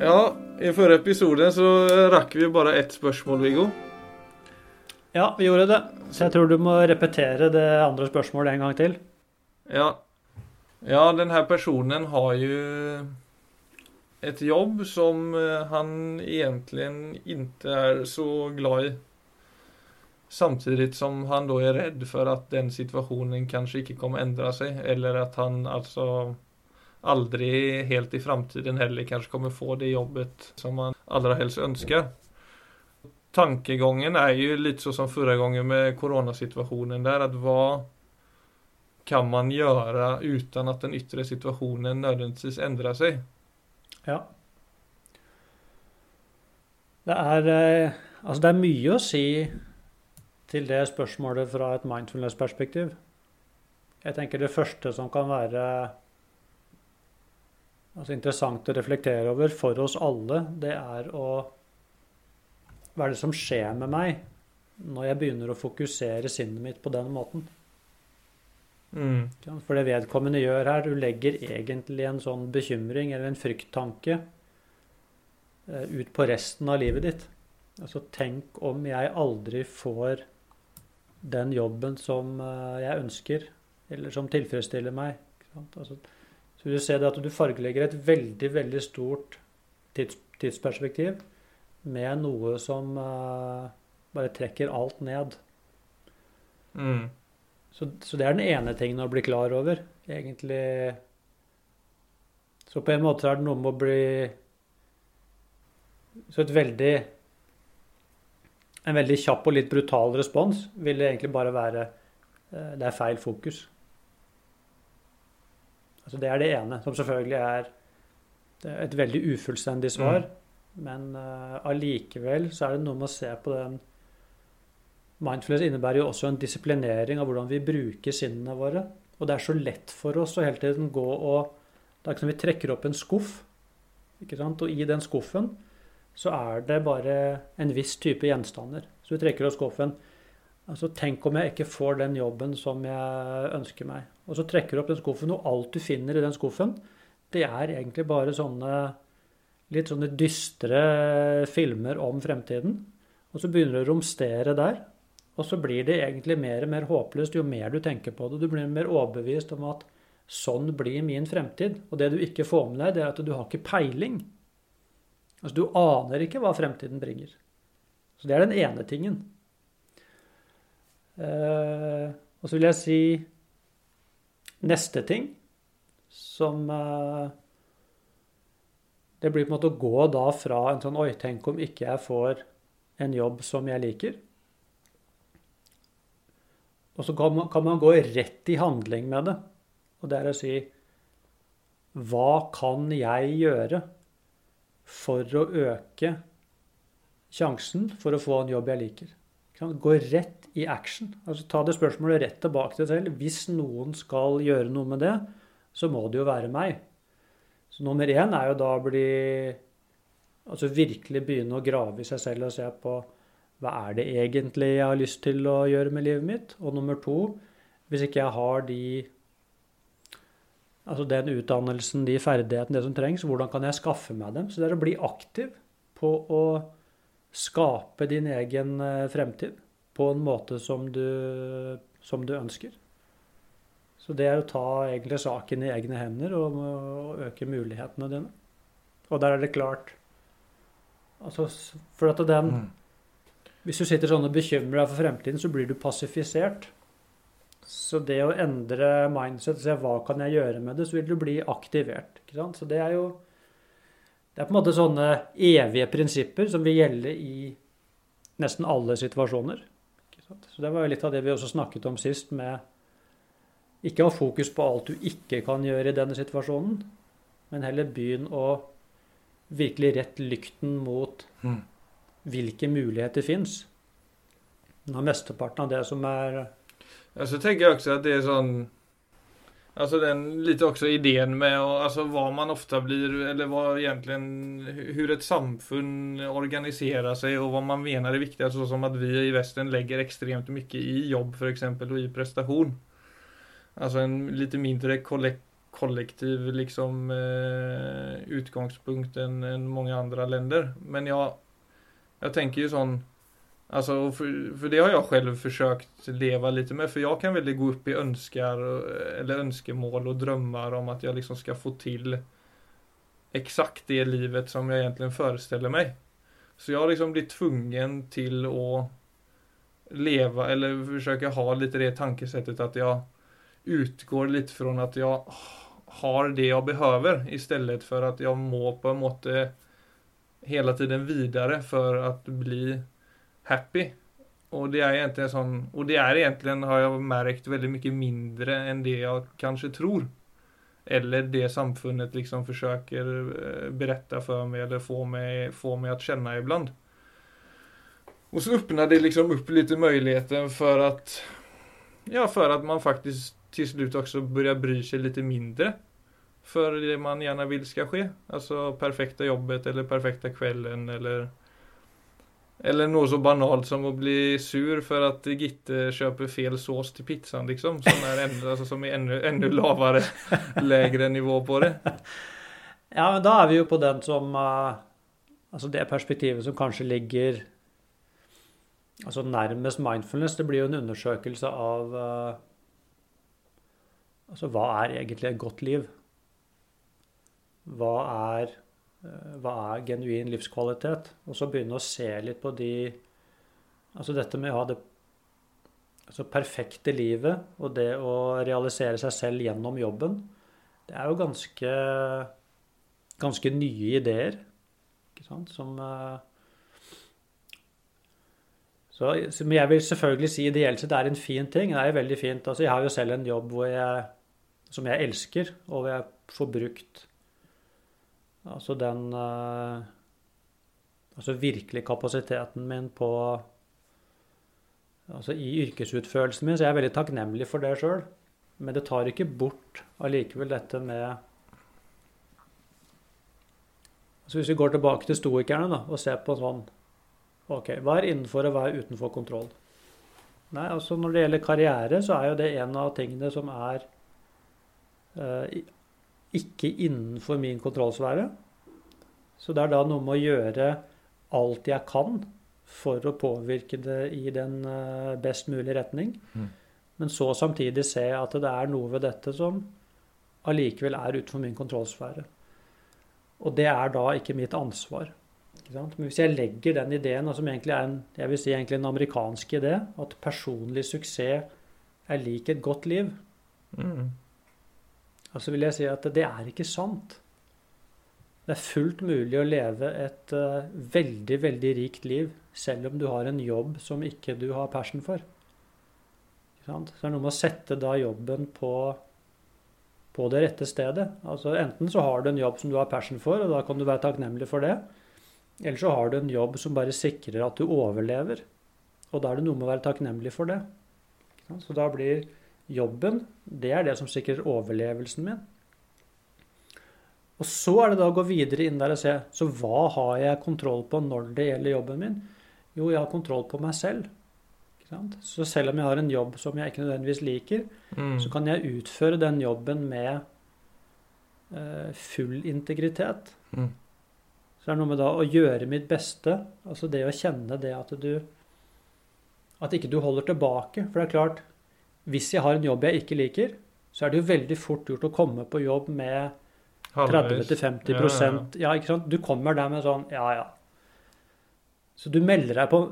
Ja, i forrige episode så rakk vi bare ett spørsmål, Viggo. Ja, vi gjorde det. Så jeg tror du må repetere det andre spørsmålet en gang til. Ja. Ja, denne personen har jo et jobb som eh, han egentlig ikke er så glad i. Samtidig som han da er redd for at den situasjonen kanskje ikke kommer å endre seg, eller at han altså aldri helt i framtiden heller kanskje kommer få det jobbet som man aller helst ønsker. Tankegangen er jo litt sånn som forrige gangen med koronasituasjonen der, at hva kan man gjøre uten at den ytre situasjonen nødvendigvis endrer seg? Ja. Det er, eh, altså det er mye å si til det spørsmålet fra et mindfulness-perspektiv. Jeg tenker det første som kan være altså interessant å reflektere over for oss alle, det er å Hva er det som skjer med meg når jeg begynner å fokusere sinnet mitt på den måten? Mm. For det vedkommende gjør her, du legger egentlig en sånn bekymring eller en frykttanke eh, ut på resten av livet ditt. Altså tenk om jeg aldri får den jobben som eh, jeg ønsker, eller som tilfredsstiller meg. Altså, så vil du se det at du fargelegger et veldig, veldig stort tids, tidsperspektiv med noe som uh, bare trekker alt ned. Mm. Så, så, det er den ene tingen å bli klar over, egentlig. Så på en måte er det noe med å bli Så et veldig En veldig kjapp og litt brutal respons vil egentlig bare være uh, Det er feil fokus. Altså det er det ene, som selvfølgelig er, et veldig ufullstendig svar. Mm. Men uh, allikevel så er det noe med å se på den Mindfulness innebærer jo også en disiplinering av hvordan vi bruker sinnene våre. Og det er så lett for oss å hele tiden gå og Det er ikke som vi trekker opp en skuff. ikke sant? Og i den skuffen så er det bare en viss type gjenstander. Så vi trekker opp skuffen. Altså, Tenk om jeg ikke får den jobben som jeg ønsker meg. Og så trekker du opp den skuffen, og alt du finner i den skuffen, det er egentlig bare sånne litt sånne dystre filmer om fremtiden. Og så begynner du å romstere der. Og så blir det egentlig mer og mer håpløst jo mer du tenker på det. Du blir mer overbevist om at sånn blir min fremtid. Og det du ikke får med deg, det er at du har ikke peiling. Altså du aner ikke hva fremtiden bringer. Så det er den ene tingen. Eh, og så vil jeg si neste ting som eh, Det blir på en måte å gå da fra en sånn Oi, tenk om ikke jeg får en jobb som jeg liker. Og så kan man, kan man gå rett i handling med det. Og det er å si Hva kan jeg gjøre for å øke sjansen for å få en jobb jeg liker? Gå rett i action. Altså Ta det spørsmålet rett tilbake til deg selv. Hvis noen skal gjøre noe med det, så må det jo være meg. Så nummer én er jo da å bli Altså virkelig begynne å grave i seg selv og se på hva er det egentlig jeg har lyst til å gjøre med livet mitt? Og nummer to, hvis ikke jeg har de Altså den utdannelsen, de ferdighetene, det som trengs, hvordan kan jeg skaffe meg dem? Så det er å bli aktiv på å skape din egen eh, fremtid på en måte som du, som du ønsker. Så det er å ta egentlig saken i egne hender og, og øke mulighetene dine. Og der er det klart altså, For at den mm. Hvis du sitter sånn og bekymrer deg for fremtiden, så blir du passifisert. Så det å endre mindset, se hva kan jeg gjøre med det, så vil du bli aktivert. Så det er jo det er på en måte sånne evige prinsipper som vil gjelde i nesten alle situasjoner. Så Det var jo litt av det vi også snakket om sist, med ikke ha fokus på alt du ikke kan gjøre i denne situasjonen, men heller begynn å virkelig rette lykten mot mm. hvilke muligheter fins. Når mesteparten av det som er Ja, så tenker jeg også at det er sånn Alltså den, lite också idén med alltså vad man ofta blir, eller vad egentligen, hur ett samfund organiserar sig och vad man menar är viktigt. Så som att vi i västern lägger extremt mycket i jobb för exempel och i prestation. Alltså en lite mindre kollektiv liksom eh, utgångspunkt enn än mange andre länder. Men jeg jag tänker ju sånn Alltså, för, för det har jag själv försökt leva lite med. För jag kan väldigt gå upp i önskar, eller önskemål och drömmar om att jag liksom ska få till exakt det livet som jag egentligen föreställer mig. Så jag har liksom blivit tvungen till att leva eller försöka ha lite det tankesättet att jag utgår lite från att jag har det jag behöver istället för att jag må på en måte hela tiden vidare för att bli happy. Og det er egentlig sånn Og det er egentlig, har jeg merket, veldig mye mindre enn det jeg kanskje tror. Eller det samfunnet liksom forsøker berette berätta meg eller få meg, få meg att kjenne ibland. Og så åpner det liksom opp litt muligheter for at Ja, for at man faktisk til slutt også begynner å bry seg litt mindre for det man gjerne vil skal skje. Alltså perfekta jobbet eller perfekta kvällen eller eller noe så banalt som å bli sur for at Gitte kjøper fel sås til pizzaen, liksom. Som er, enda, altså, som er enda, enda lavere, lavere nivå på det. Ja, men da er vi jo på den som Altså det perspektivet som kanskje ligger altså nærmest mindfulness. Det blir jo en undersøkelse av uh, Altså hva er egentlig et godt liv? Hva er Eh, hva er genuin livskvalitet? Og så begynne å se litt på de Altså dette med å ha det altså perfekte livet og det å realisere seg selv gjennom jobben, det er jo ganske ganske nye ideer. Ikke sant? Som eh, så, men jeg vil selvfølgelig si ideelt sett er en fin ting. Det er veldig fint. Altså, jeg har jo selv en jobb jeg, som jeg elsker, og hvor jeg får brukt Altså den eh, Altså virkelig kapasiteten min på Altså i yrkesutførelsen min, så er jeg veldig takknemlig for det sjøl. Men det tar ikke bort allikevel dette med altså Hvis vi går tilbake til stoikerne da, og ser på sånn OK, hva er innenfor og hva er utenfor kontroll? Nei, altså Når det gjelder karriere, så er jo det en av tingene som er uh, ikke innenfor min kontrollsfære. Så det er da noe med å gjøre alt jeg kan for å påvirke det i den eh, best mulige retning. Mm. Men så samtidig se at det er noe ved dette som allikevel er utenfor min kontrollsfære. Og det er da ikke mitt ansvar. Ikke Men hvis jeg legger den ideen, som egentlig er en, jeg vil si egentlig en amerikansk idé, at personlig suksess er lik et godt liv, mm. Så vil jeg si at det er ikke sant. Det er fullt mulig å leve et uh, veldig, veldig rikt liv selv om du har en jobb som ikke du har passion for. Så det er noe med å sette da jobben på, på det rette stedet. Altså Enten så har du en jobb som du har passion for, og da kan du være takknemlig for det. Eller så har du en jobb som bare sikrer at du overlever. Og da er det noe med å være takknemlig for det. Så da blir jobben det er det som sikrer overlevelsen min. Og så er det da å gå videre inn der og se så hva har jeg kontroll på når det gjelder jobben min. Jo, jeg har kontroll på meg selv. Så selv om jeg har en jobb som jeg ikke nødvendigvis liker, mm. så kan jeg utføre den jobben med eh, full integritet. Mm. Så det er noe med da å gjøre mitt beste, altså det å kjenne det at du At ikke du holder tilbake. For det er klart, hvis jeg har en jobb jeg ikke liker, så er det jo veldig fort gjort å komme på jobb med 30-50 ja, ja. ja, ikke sant? Du kommer der med sånn Ja, ja. Så du melder deg på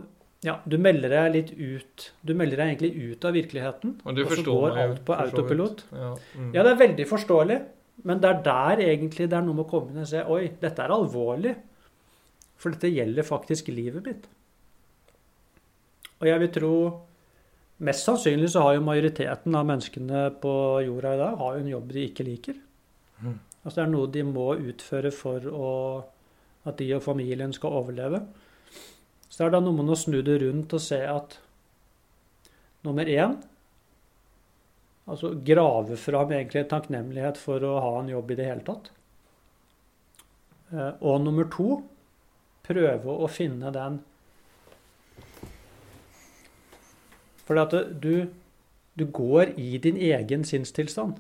ja, du melder deg litt ut Du melder deg egentlig ut av virkeligheten. Og, og så går alt på autopilot. Ja, mm. ja, det er veldig forståelig. Men det er der egentlig det er noe med å komme inn og se Oi, dette er alvorlig. For dette gjelder faktisk livet mitt. Og jeg vil tro Mest sannsynlig så har jo majoriteten av menneskene på jorda i dag har jo en jobb de ikke liker. Mm. Altså det er noe de må utføre for å, at de og familien skal overleve. Så det er da noe med å snu det rundt og se at nummer én Altså grave fram egentlig en takknemlighet for å ha en jobb i det hele tatt. Eh, og nummer to prøve å finne den Fordi at du, du går i din egen sinnstilstand.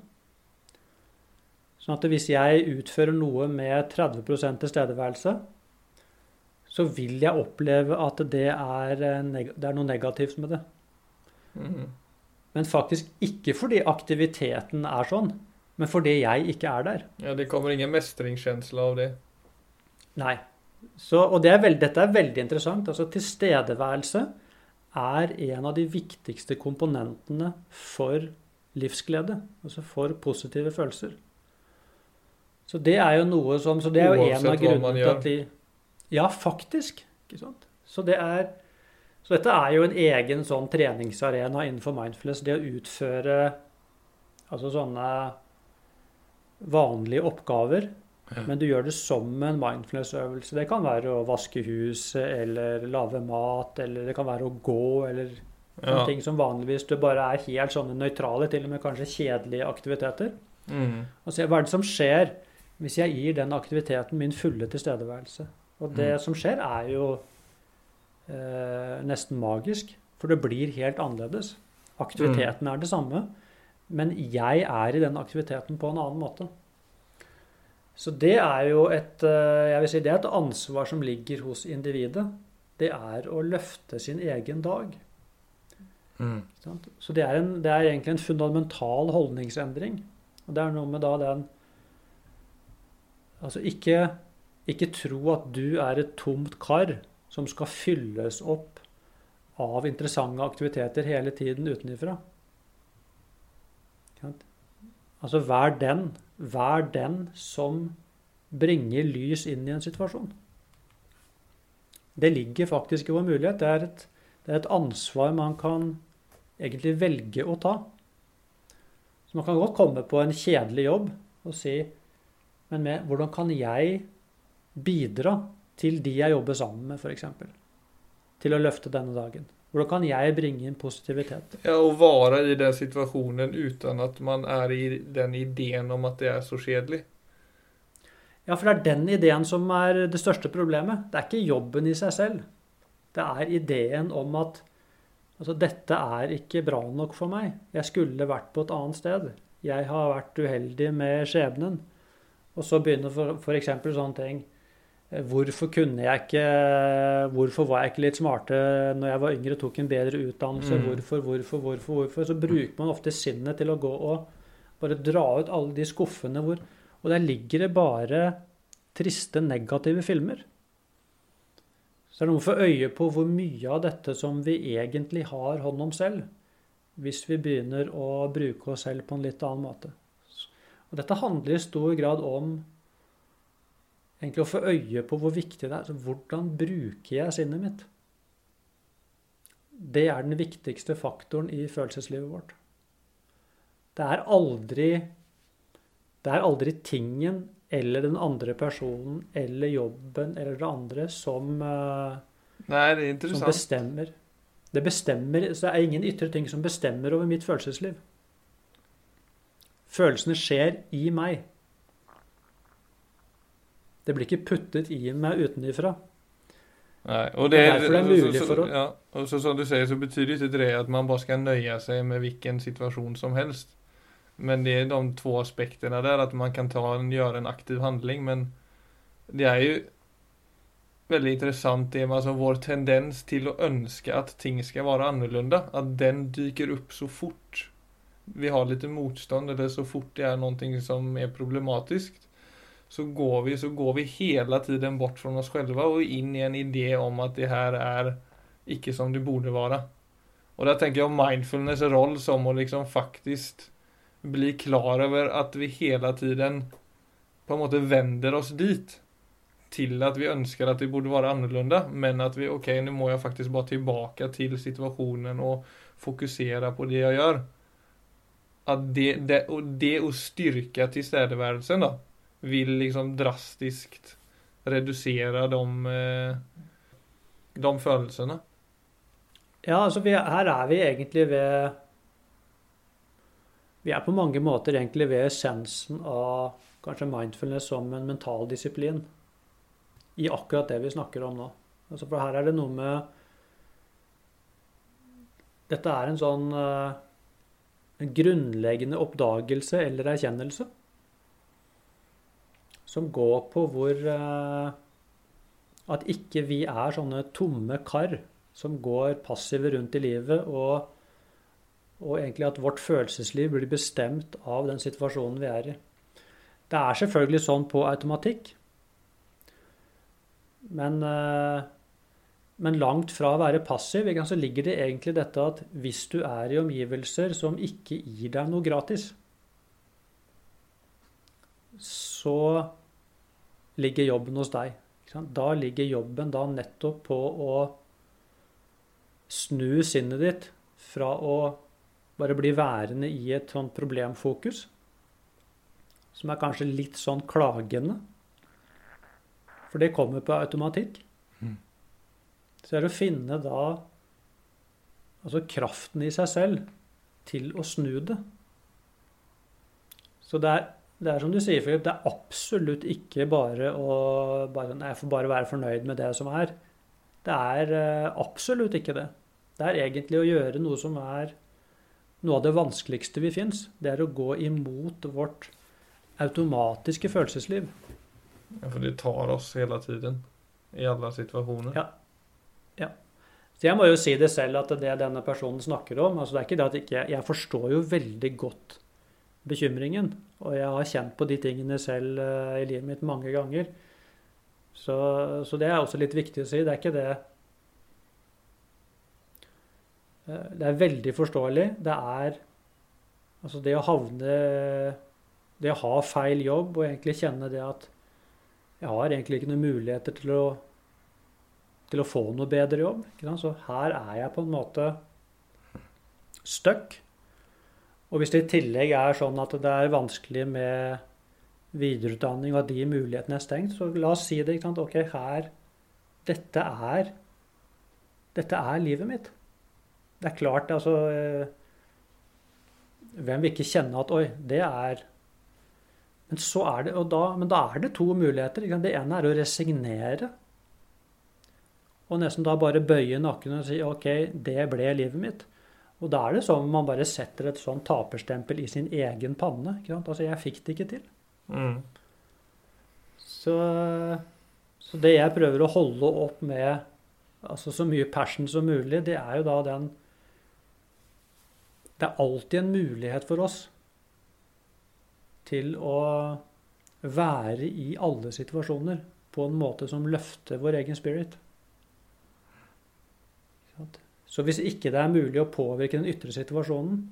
Sånn at hvis jeg utfører noe med 30% tilstedeværelse, så vil jeg oppleve at det er, det er noe negativt med det. Mm. Men faktisk ikke fordi aktiviteten er sånn, men fordi jeg ikke er der. Ja, det kommer ingen mestringskjensle av det. Nei. Så, og det er veld, dette er veldig interessant. Altså Tilstedeværelse er en av de viktigste komponentene for livsglede. Altså for positive følelser. Så det er jo noe som Så det er jo Uansett en av grunnene til at de Ja, faktisk. Ikke sant? Så det er Så dette er jo en egen sånn treningsarena innenfor mindfulness. Det å utføre altså sånne vanlige oppgaver, Ja. men du gjør det som en mindfulness-øvelse. Det kan være å vaske huset, eller lage mat, eller det kan være å gå, eller Ja. ting som vanligvis du bare er helt sånne nøytrale, til og med kanskje kjedelige aktiviteter. Mm. Og se hva er det som skjer hvis jeg gir den aktiviteten min fulle tilstedeværelse. Og det Mm. som skjer, er jo eh, nesten magisk, for det blir helt annerledes. Aktiviteten er det samme, men jeg er i den aktiviteten på en annen måte. Så det er jo et eh, jeg vil si det er et ansvar som ligger hos individet. Det er å løfte sin egen dag. Mm. Så det er, en, det er egentlig en fundamental holdningsendring. Og det er noe med da den Altså ikke, ikke tro at du er et tomt kar som skal fylles opp av interessante aktiviteter hele tiden utenifra. Altså vær den, vær den som bringer lys inn i en situasjon. Det ligger faktisk i vår mulighet. Det er et, det er et ansvar man kan egentlig velge å ta. Så man kan godt komme på en kjedelig jobb og si Men med, hvordan kan jeg bidra til de jeg jobber sammen med, f.eks.? Til å løfte denne dagen. Hvordan kan jeg bringe inn positivitet? Ja, å være i den situasjonen uten at man er i den ideen om at det er så kjedelig. Ja, for det er den ideen som er det største problemet. Det er ikke jobben i seg selv. Det er ideen om at altså, dette er ikke bra nok for meg. Jeg skulle vært på et annet sted. Jeg har vært uheldig med skjebnen. Og så begynner f.eks. sånne ting. Hvorfor kunne jeg ikke Hvorfor var jeg ikke litt smarte når jeg var yngre og tok en bedre utdannelse? Mm. Hvorfor, hvorfor, hvorfor, hvorfor? Så bruker man ofte sinnet til å gå og bare dra ut alle de skuffene hvor Og der ligger det bare triste, negative filmer. Så det er noe å få øye på hvor mye av dette som vi egentlig har hånd om selv, hvis vi begynner å bruke oss selv på en litt annen måte. Og dette handler i stor grad om egentlig å få øye på hvor viktig det er. Så hvordan bruker jeg sinnet mitt? Det er den viktigste faktoren i følelseslivet vårt. Det er aldri Det er aldri tingen eller den andre personen eller jobben eller det andre som, eh, det som bestemmer. Det bestemmer, så det er ingen ytre ting som bestemmer over mitt følelsesliv. Følelsene skjer i meg. Det blir ikke puttet i meg utenifra. Nej, och Det är därför det är så- möjligt så, for å ja, og så som du sier, så betyr ikke det at man bare skal nøye seg med hvilken situasjon som helst. Men det er de to aspektene der, at man kan ta en, gjøre en aktiv handling, men det er jo veldig interessant det med altså, vår tendens til å ønske at ting skal være annorlunda, At den dyker opp så fort vi har litt motstånd eller så fort det er noe som er problematiskt så går vi så går vi hela tiden bort från oss själva og inn i en idé om at det her er ikke som det borde Og da tenker jeg om mindfulness roll som å liksom faktisk bli klar over at vi hele tiden på en måte vender oss dit Til at vi ønsker at det borde være annorlunda men at vi OK, nå må jeg faktisk bare tilbake til situasjonen og fokusere på det jeg gjør. At det, det, og det å styrke tilstedeværelsen då vill liksom drastiskt redusere de, eh, de følelsene. Ja, altså vi, her er vi egentlig ved Vi er på mange måter egentlig ved essensen av kanskje mindfulness som en mental disiplin. I akkurat det vi snakker om nå. Altså for her er det noe med Dette er en sånn eh, en grunnleggende oppdagelse eller erkjennelse. Som går på hvor eh, At ikke vi er sånne tomme kar som går passive rundt i livet, og, og egentlig at vårt følelsesliv blir bestemt av den situasjonen vi er i. Det er selvfølgelig sånn på automatikk, men, eh, men langt fra å være passiv så ligger det egentlig dette at hvis du er i omgivelser som ikke gir deg noe gratis, så ligger jobben hos deg. Da ligger jobben da nettopp på å snu sinnet ditt fra å bare bli værende i et sånn problemfokus, som er kanskje litt sånn klagende, for det kommer på automatikk. Mm. Så er det å finne da altså kraften i seg selv til å snu det. Så det er det er som du sier, Philip, det er absolutt ikke bare å bare, får bare være fornøyd med det som er. Det er uh, absolutt ikke det. Det er egentlig å gjøre noe som er noe av det vanskeligste vi fins. Det er å gå imot vårt automatiske følelsesliv. Ja, for det tar oss hele tiden. I alle situasjoner. Ja. ja. Så jeg må jo si det selv, at det denne personen snakker om altså det er ikke det at ikke, Jeg forstår jo veldig godt bekymringen. Og jeg har kjent på de tingene selv uh, i livet mitt mange ganger. Så, så, det er også litt viktig å si. Det er ikke det uh, Det er veldig forståelig. Det er Altså det å havne Det å ha feil jobb og egentlig kjenne det at jeg har egentlig ikke noen muligheter til å, til å få noe bedre jobb. Så her er jeg på en måte stuck. Og hvis det i tillegg er sånn at det er vanskelig med videreutdanning, og at de mulighetene er stengt, så la oss si det. ikke sant? Ok, her Dette er Dette er livet mitt. Det er klart, altså eh, Hvem vil ikke kjenne at Oi, det er Men så er det, da, men da er det to muligheter. Det ene er å resignere. Og nesten da bare bøye nakken og si OK, det ble livet mitt. Og da er det som om man bare setter et sånn taperstempel i sin egen panne. ikke sant? Altså, jeg fikk det ikke til. Mm. Så, så, det jeg prøver å holde opp med altså så mye passion som mulig, det er jo da den Det er alltid en mulighet for oss til å være i alle situasjoner på en måte som løfter vår egen spirit. Så hvis ikke det er mulig å påvirke den ytre situasjonen,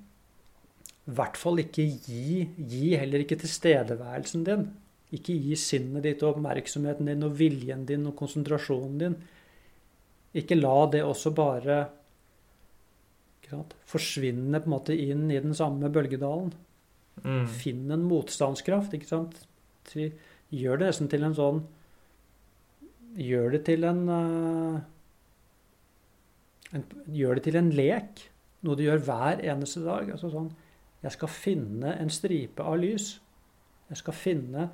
i hvert fall ikke gi, gi heller ikke tilstedeværelsen din. Ikke gi sinnet ditt og oppmerksomheten din og viljen din og konsentrasjonen din. Ikke la det også bare sant, forsvinne på en måte inn i den samme bølgedalen. Mm. Finn en motstandskraft. ikke sant? Gjør det nesten til en sånn Gjør det til en uh, en, gjør det til en lek. Noe du gjør hver eneste dag. Altså sånn Jeg skal finne en stripe av lys. Jeg skal finne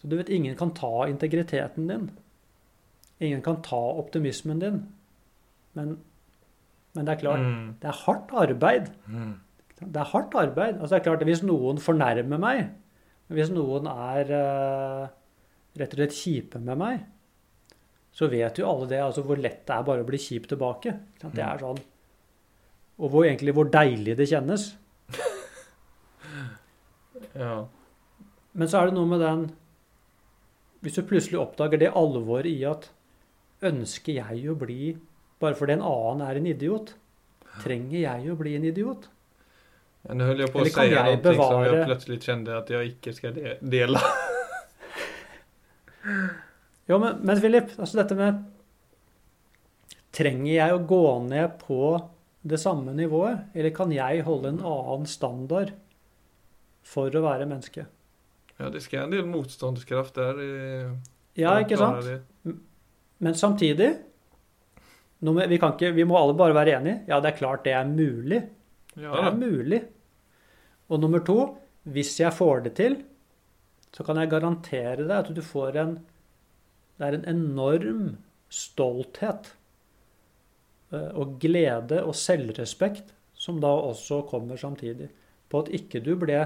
Så du vet, ingen kan ta integriteten din. Ingen kan ta optimismen din. Men, men det er klart, mm. det er hardt arbeid. Mm. Det er hardt arbeid. Altså det er klart, Hvis noen fornærmer meg, hvis noen er uh, rett og slett kjipe med meg, så vet jo alle det, altså hvor lett det er bare å bli kjip tilbake. Det er mm. sånn Og hvor, egentlig hvor deilig det kjennes. ja. Men så er det noe med den Hvis du plutselig oppdager det alvoret i at Ønsker jeg å bli Bare fordi en annen er en idiot, trenger jeg å bli en idiot? Ja, nå holdt jeg på å si noe bevare... som jeg plutselig kjente at jeg ikke skal dele. Jo, men, men Philip, altså dette med Trenger jeg å gå ned på det samme nivået, eller kan jeg holde en annen standard for å være menneske? Ja, det skal en del motstandskraft der. ja, ikke sant? Det. Men samtidig vi, ikke, vi, må alle bare være enige. Ja, det er klart det er mulig. Ja. Det er mulig. Og nummer to, hvis jeg får det til, så kan jeg garantere deg at du får en det er en enorm stolthet eh, og glede og selvrespekt som da også kommer samtidig. På at ikke du ble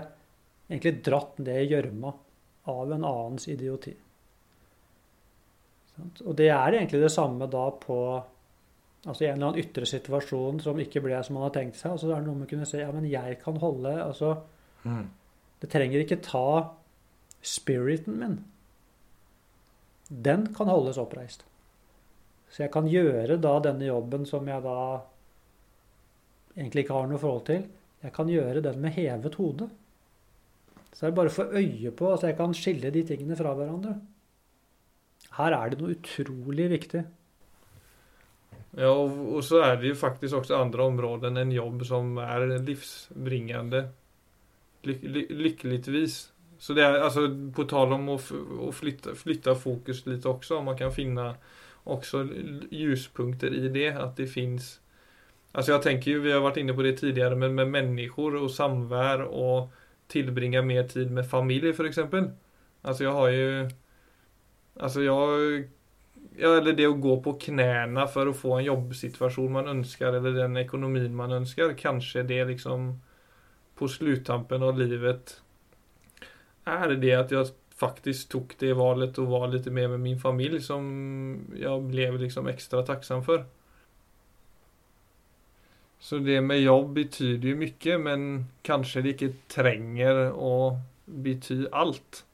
egentlig dratt ned i gjørma av en annens idioti. Og det er egentlig det samme da på altså i en eller annen ytre situasjon som ikke ble som man har tenkt seg. Og så er det noe med å kunne si ja, men jeg kan holde altså Mm. Det trenger ikke ta spiriten min. Den kan holdes oppreist. Så jeg kan gjøre da denne jobben som jeg da egentlig ikke har noe forhold til, jeg kan gjøre den med hevet hode. Så det bare å få øye på, at jeg kan skille de tingene fra hverandre. Her er det noe utrolig viktig. Ja, og, så er det jo faktisk også andre områder enn jobb som er livsbringende. Lyk, ly, lykkeligvis. Så det er altså på tal om å, å flytta, flytta fokus også, om man kan finne også ljuspunkter i det, at det finns Alltså jag tänker ju, vi har varit inne på det tidigare, men med människor och samvär och tillbringa mer tid med familj för exempel. Alltså jag har ju Alltså jag Ja, eller det å gå på knäna för att få en jobbsituation man önskar eller den ekonomin man önskar. Kanske det liksom på sluttampen av livet är det att jag faktiskt tog det valet och var lite mer med min familj som jag blev liksom extra tacksam för. Så det med jobb betyder ju mycket men kanske det inte tränger att bety allt.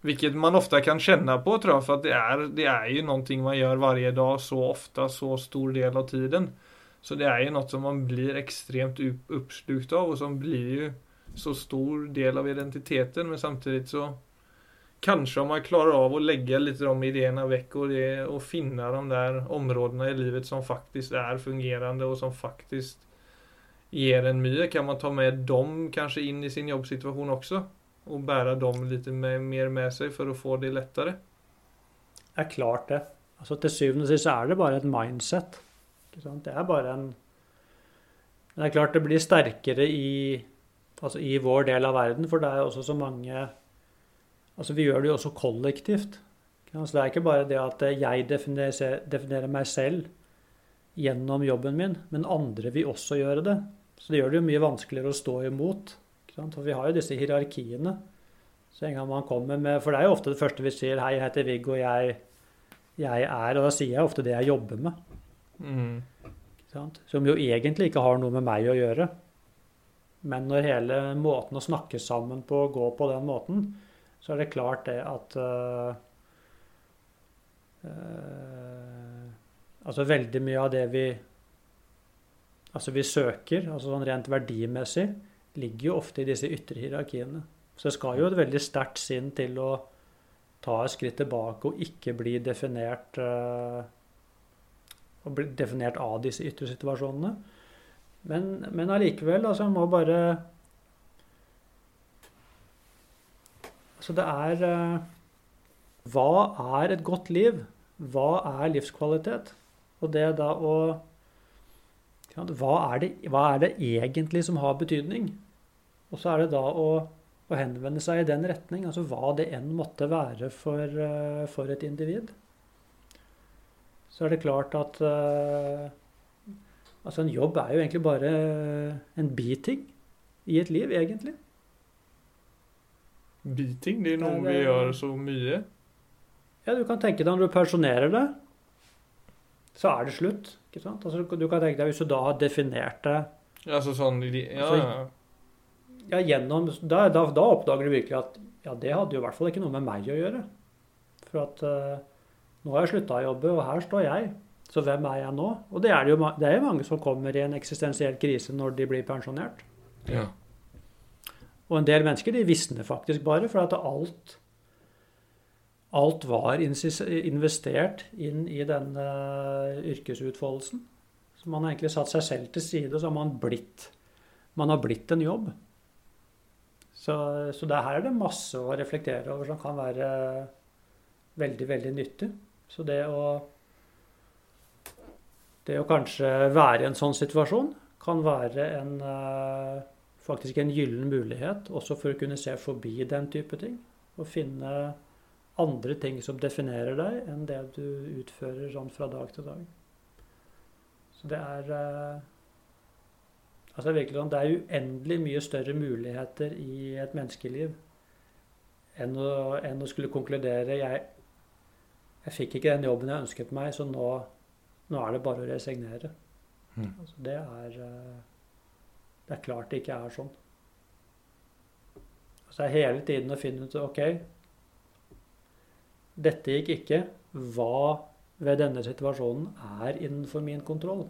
Vilket man ofta kan känna på tror för att det är, det är ju någonting man gör varje dag så ofta, så stor del av tiden. Så det är ju något som man blir extremt oppslukt av och som blir ju så stor del av identiteten men samtidig så Kanskje om man klarer av å legge litt de ideene vekk og, det, og finne de der områdene i livet som faktisk er fungerende, og som faktisk gir en mye kan man ta med dem kanskje inn i sin jobbsituasjon også? Og bære dem litt mer med seg for å få det lettere? Det er klart det. Altså Til syvende og sist er det bare et mindset. Det er bare en Men det er klart det blir sterkere i, altså i vår del av verden, for det er også så mange Altså Vi gjør det jo også kollektivt. Ikke? Så det er ikke bare det at jeg definerer, definerer meg selv gjennom jobben min, men andre vil også gjøre det. Så det gjør det jo mye vanskeligere å stå imot. For vi har jo disse hierarkiene. Så en gang man kommer med For det er jo ofte det første vi sier 'Hei, jeg heter Viggo, jeg, jeg er' Og da sier jeg ofte det jeg jobber med. Mm. Som jo egentlig ikke har noe med meg å gjøre. Men når hele måten å snakke sammen på går på den måten, så er det klart det at uh, Altså veldig mye av det vi altså vi søker, altså sånn rent verdimessig, ligger jo ofte i disse ytre hierarkiene. Så det skal jo et veldig sterkt sinn til å ta et skritt tilbake og ikke bli definert uh, bli definert av disse ytre situasjonene. Men, men allikevel, altså, jeg må bare Altså, det er eh, Hva er et godt liv? Hva er livskvalitet? Og det da å ja, hva, er det, hva er det egentlig som har betydning? Og så er det da å, å henvende seg i den retning, altså hva det enn måtte være for, eh, for et individ så er det klart at eh, Altså, en jobb er jo egentlig bare en biting i et liv, egentlig. Beating, det er noe det vi det- gör så mye. Ja, du kan tenke deg når du pensjonerer deg, så er det slutt. ikke sant? Altså, du kan tenke deg Hvis du da har definert det Ja, så sånn Ja, Alltså, ja. ja, gjennom, da, da, da oppdager du virkelig at ja, det hadde jo i hvert fall ikke noe med meg å gjøre. For at uh, nå har jeg slutta å jobbe, og her står jeg. Så hvem er jeg nå? Og det er det jo det er jo mange som kommer i en eksistensiell krise når de blir pensjonert. ja. Og en del mennesker de visner faktisk bare, for at alt Alt var investert inn i denne yrkesutfoldelsen. Så man har egentlig satt seg selv til side, og så har man blitt Man har blitt en jobb. Så, så det her er det masse å reflektere over som kan være veldig, veldig nyttig. Så det å Det å kanskje være i en sånn situasjon kan være en eh, faktisk en gyllen mulighet også for å kunne se forbi den type ting. Og finne andre ting som definerer deg, enn det du utfører sånn fra dag til dag. Så det er eh, Altså virkelig sånn, Det er uendelig mye større muligheter i et menneskeliv enn å, enn å skulle konkludere jeg, jeg fikk ikke den jobben jeg ønsket meg, så nå, nå er det bare å resignere. Mm. Altså, det er eh, Det er klart det ikke er sånn. Så er hele tiden å finne ut OK, dette gikk ikke. Hva ved denne situasjonen er innenfor min kontroll?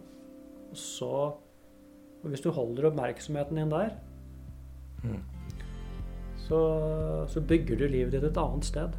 Så Hvis du holder oppmerksomheten din der, Mm. så, så bygger du livet ditt et annet sted.